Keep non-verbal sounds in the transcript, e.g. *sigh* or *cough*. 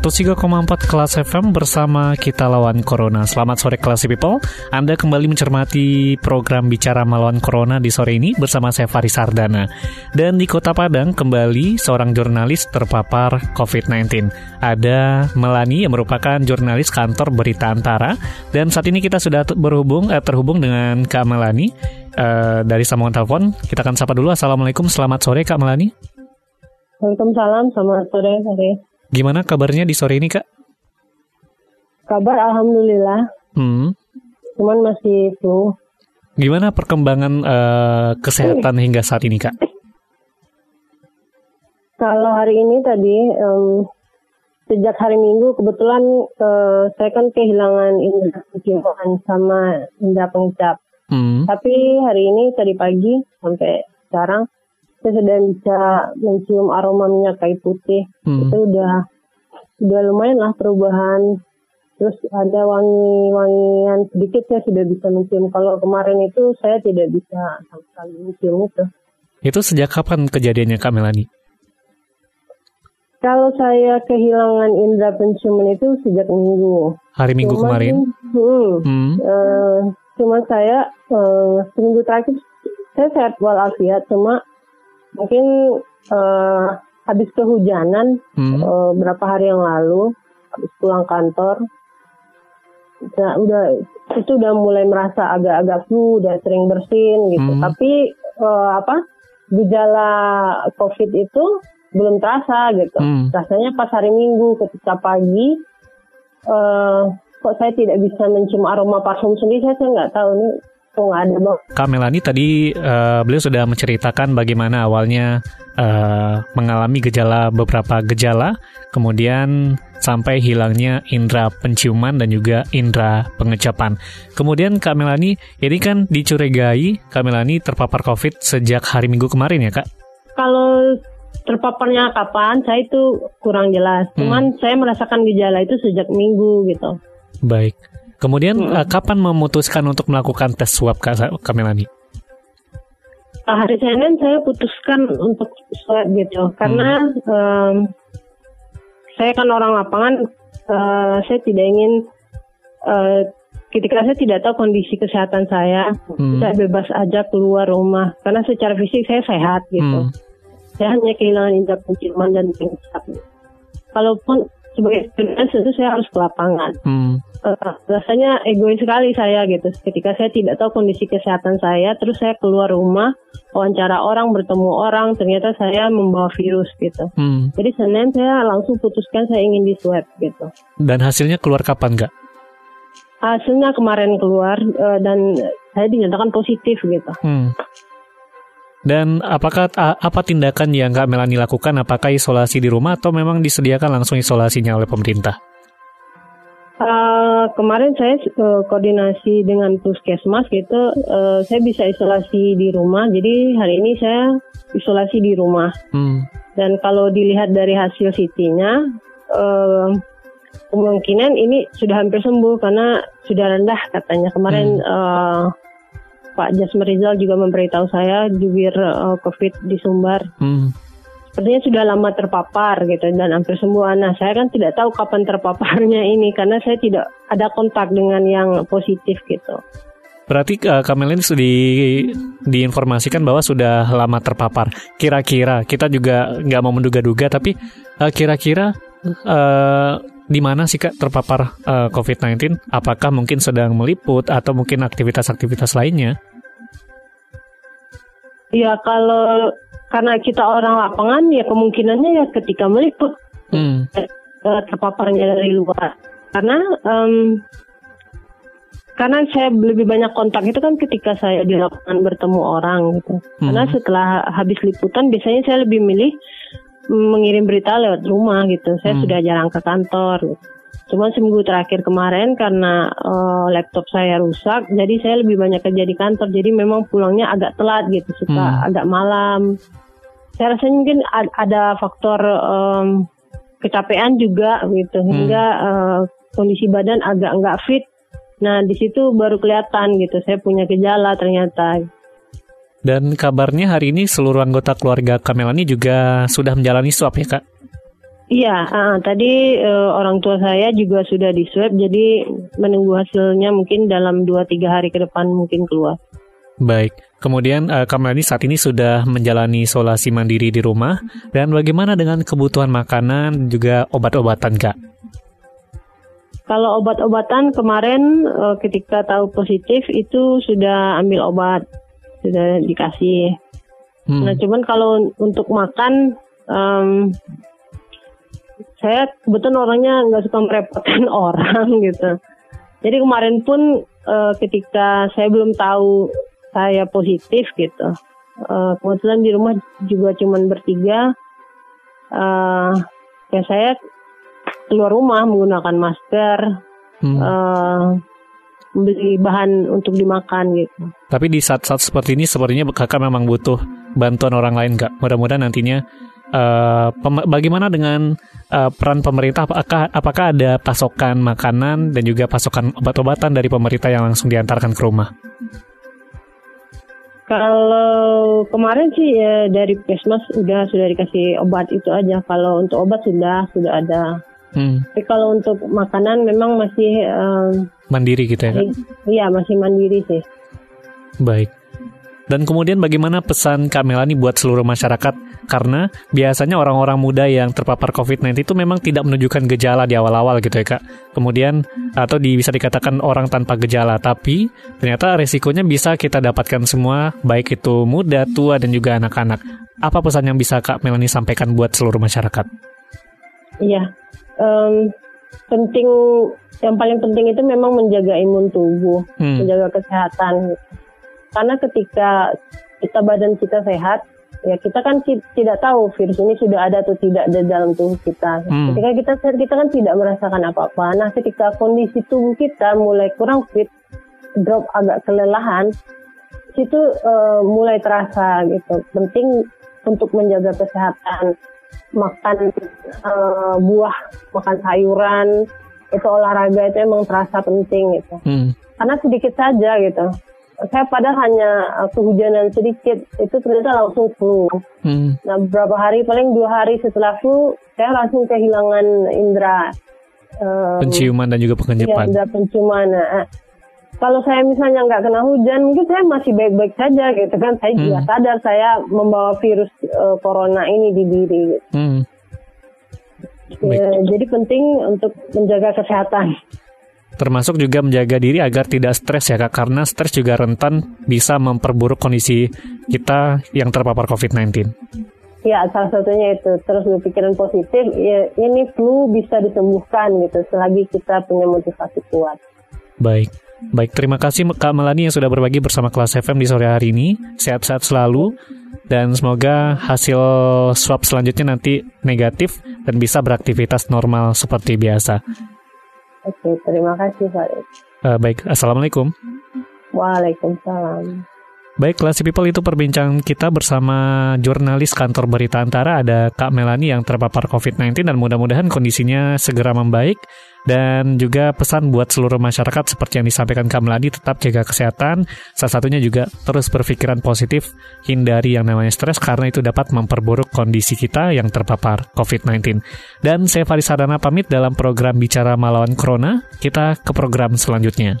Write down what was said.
103,4 kelas FM bersama kita lawan Corona. Selamat sore kelas people. Anda kembali mencermati program Bicara Melawan Corona di sore ini bersama saya Faris Sardana. Dan di Kota Padang kembali seorang jurnalis terpapar COVID-19. Ada Melani yang merupakan jurnalis kantor Berita Antara. Dan saat ini kita sudah berhubung eh, terhubung dengan Kak Melani eh, dari sambungan telepon. Kita akan sapa dulu. Assalamualaikum, selamat sore Kak Melani. Waalaikumsalam, selamat sore. sore. Gimana kabarnya di sore ini, Kak? Kabar alhamdulillah. Hmm. Cuman masih flu. Gimana perkembangan uh, kesehatan hingga saat ini, Kak? Kalau hari ini tadi um, sejak hari Minggu kebetulan uh, saya kan kehilangan indera penciuman sama indera pengecap. Hmm. Tapi hari ini tadi pagi sampai sekarang saya sudah bisa mencium aroma minyak kayu putih. Hmm. Itu udah udah lumayan lah perubahan. Terus ada wangi-wangian sedikit saya sudah bisa mencium. Kalau kemarin itu saya tidak bisa sama sekali mencium itu. Itu sejak kapan kejadiannya Kak Melani? Kalau saya kehilangan indera penciuman itu sejak minggu. Hari minggu cuman, kemarin? Hmm. hmm. Uh, cuma saya uh, seminggu terakhir saya sehat walafiat. Cuma mungkin uh, habis kehujanan hmm. uh, berapa hari yang lalu habis pulang kantor nah, udah itu udah mulai merasa agak-agak flu udah sering bersin gitu hmm. tapi uh, apa gejala covid itu belum terasa gitu hmm. rasanya pas hari minggu ketika pagi uh, kok saya tidak bisa mencium aroma parfum sendiri saya nggak tahu nih Ada bang. Kak Melani tadi uh, beliau sudah menceritakan bagaimana awalnya uh, mengalami gejala beberapa gejala, kemudian sampai hilangnya indera penciuman dan juga indera pengecapan. Kemudian Kak Melani, ini kan dicurigai Kak Melani terpapar COVID sejak hari Minggu kemarin ya Kak? Kalau terpaparnya kapan, saya itu kurang jelas. Cuman hmm. saya merasakan gejala itu sejak Minggu gitu. Baik. Kemudian hmm. uh, kapan memutuskan untuk melakukan tes swab Kak Kamelani? Hari Senin saya putuskan untuk swab gitu karena hmm. um, saya kan orang lapangan, uh, saya tidak ingin uh, ketika saya tidak tahu kondisi kesehatan saya, hmm. saya bebas aja keluar rumah karena secara fisik saya sehat gitu. Hmm. Saya hanya kehilangan indera penciuman dan pengisap. Kalaupun sebagai freelance itu saya harus ke lapangan. Hmm. Uh, rasanya egois sekali saya gitu. Ketika saya tidak tahu kondisi kesehatan saya, terus saya keluar rumah, wawancara orang, bertemu orang, ternyata saya membawa virus gitu. Hmm. Jadi Senin saya langsung putuskan saya ingin di swab gitu. Dan hasilnya keluar kapan nggak? Hasilnya kemarin keluar uh, dan saya dinyatakan positif gitu. Hmm. Dan apakah apa tindakan yang Kak Melani lakukan? Apakah isolasi di rumah atau memang disediakan langsung isolasinya oleh pemerintah? Kemarin saya uh, koordinasi dengan puskesmas gitu, uh, saya bisa isolasi di rumah. Jadi hari ini saya isolasi di rumah. Hmm. Dan kalau dilihat dari hasil CT-nya, uh, kemungkinan ini sudah hampir sembuh karena sudah rendah katanya. Kemarin hmm. uh, Pak Jasmer Rizal juga memberitahu saya jubir uh, COVID di Sumbar. Hmm. Sepertinya sudah lama terpapar gitu dan hampir semua. Nah saya kan tidak tahu kapan terpaparnya ini karena saya tidak ada kontak dengan yang positif gitu. Berarti uh, Kamelin di, diinformasikan bahwa sudah lama terpapar. Kira-kira kita juga nggak mau menduga-duga, tapi uh, kira-kira uh, di mana sih kak terpapar uh, COVID-19? Apakah mungkin sedang meliput atau mungkin aktivitas-aktivitas lainnya? Ya kalau karena kita orang lapangan ya kemungkinannya ya ketika meliput hmm. terpaparnya dari luar. Karena um, karena saya lebih banyak kontak itu kan ketika saya di lapangan bertemu orang gitu. Karena setelah habis liputan biasanya saya lebih milih mm, mengirim berita lewat rumah gitu. Saya sudah jarang ke kantor. Gitu. Cuma seminggu terakhir kemarin karena eh, laptop saya rusak, jadi saya lebih banyak kerja di kantor. Jadi memang pulangnya agak telat gitu, suka agak malam. Saya rasanya mungkin ada faktor em, kecapean juga gitu, hingga eh, kondisi badan agak nggak fit. Nah di situ baru kelihatan gitu, saya punya gejala ternyata. Dan kabarnya hari ini seluruh anggota keluarga Kamelani juga sudah menjalani swab ya kak? Iya, ah, tadi eh, orang tua saya juga sudah di swab, jadi menunggu hasilnya mungkin dalam 2-3 hari ke depan mungkin keluar. Baik, kemudian eh, Kamelani saat ini sudah menjalani isolasi mandiri di rumah. Dan bagaimana dengan kebutuhan makanan juga obat-obatan kak? Kalau obat-obatan kemarin eh, ketika tahu positif itu sudah ambil obat, sudah dikasih. Hmm. Nah, cuman kalau untuk makan, em, saya kebetulan orangnya nggak suka merepotkan *laughs* orang gitu. Jadi kemarin pun eh, ketika saya belum tahu saya positif gitu, eh, kebetulan di rumah juga cuman bertiga. eh ya saya keluar rumah menggunakan masker, Hmm. eh, beli bahan untuk dimakan gitu. Tapi di saat-saat seperti ini sepertinya kakak memang butuh bantuan orang lain kak. Mudah-mudahan nantinya pem- bagaimana dengan eh, peran pemerintah? Apakah apakah ada pasokan makanan dan juga pasokan obat-obatan dari pemerintah yang langsung diantarkan ke rumah? Kalau kemarin sih ya dari Puskesmas udah sudah dikasih obat itu aja. Kalau untuk obat sudah sudah ada. Hmm, Tapi kalau untuk makanan memang masih em, mandiri gitu ya kak. iya masih mandiri sih. Baik. Dan kemudian bagaimana pesan Kak Melani buat seluruh masyarakat? Karena biasanya orang-orang muda yang terpapar COVID-19 itu memang tidak menunjukkan gejala di awal-awal gitu ya Kak. Kemudian atau di, bisa dikatakan orang tanpa gejala, tapi ternyata resikonya bisa kita dapatkan semua, baik itu muda, tua, dan juga anak-anak. Apa pesan yang bisa Kak Melani sampaikan buat seluruh masyarakat? Iya. Em, penting yang paling penting itu memang menjaga imun tubuh, Hmm. menjaga kesehatan. Karena ketika kita badan kita sehat, ya kita kan tidak tahu virus ini sudah ada atau tidak di dalam tubuh kita. Hmm. Ketika kita sehat, kita kan tidak merasakan apa-apa. Nah, ketika kondisi tubuh kita mulai kurang fit, drop agak kelelahan, situ eh, mulai terasa gitu. Penting untuk menjaga kesehatan, makan eh, buah, makan sayuran, itu olahraga itu emang terasa penting gitu. Hmm. Karena sedikit saja gitu. Saya padahal hanya eh, kehujanan sedikit, itu ternyata langsung flu. Hmm. Nah, beberapa hari, paling dua hari setelah flu, saya langsung kehilangan indera. em, Penciuman dan juga Iya, pengenyepan. indera penciuman. Nah, eh, kalau saya misalnya nggak kena hujan, mungkin saya masih baik-baik saja gitu kan. Saya juga Hmm. sadar saya membawa virus eh, corona ini di diri. gitu. Hmm. Ya, jadi penting untuk menjaga kesehatan. Termasuk juga menjaga diri agar tidak stres ya kak, karena stres juga rentan bisa memperburuk kondisi kita yang terpapar COVID-19. Ya, salah satunya itu terus berpikiran positif. Ya, ini flu bisa disembuhkan gitu selagi kita punya motivasi kuat. Baik, baik terima kasih Kak Melani yang sudah berbagi bersama kelas FM di sore hari ini. Sehat-sehat selalu dan semoga hasil swab selanjutnya nanti negatif dan bisa beraktivitas normal seperti biasa. Oke, terima kasih Farid. Eh, baik, assalamualaikum. Waalaikumsalam. Baik, Classy People itu perbincangan kita bersama jurnalis kantor berita antara. Ada Kak Melani yang terpapar COVID-19 dan mudah-mudahan kondisinya segera membaik. Dan juga pesan buat seluruh masyarakat seperti yang disampaikan Kak Melani tetap jaga kesehatan. Salah satunya juga terus berpikiran positif hindari yang namanya stres karena itu dapat memperburuk kondisi kita yang terpapar COVID-19. Dan saya Faris Sadana pamit dalam program Bicara Melawan Corona. Kita ke program selanjutnya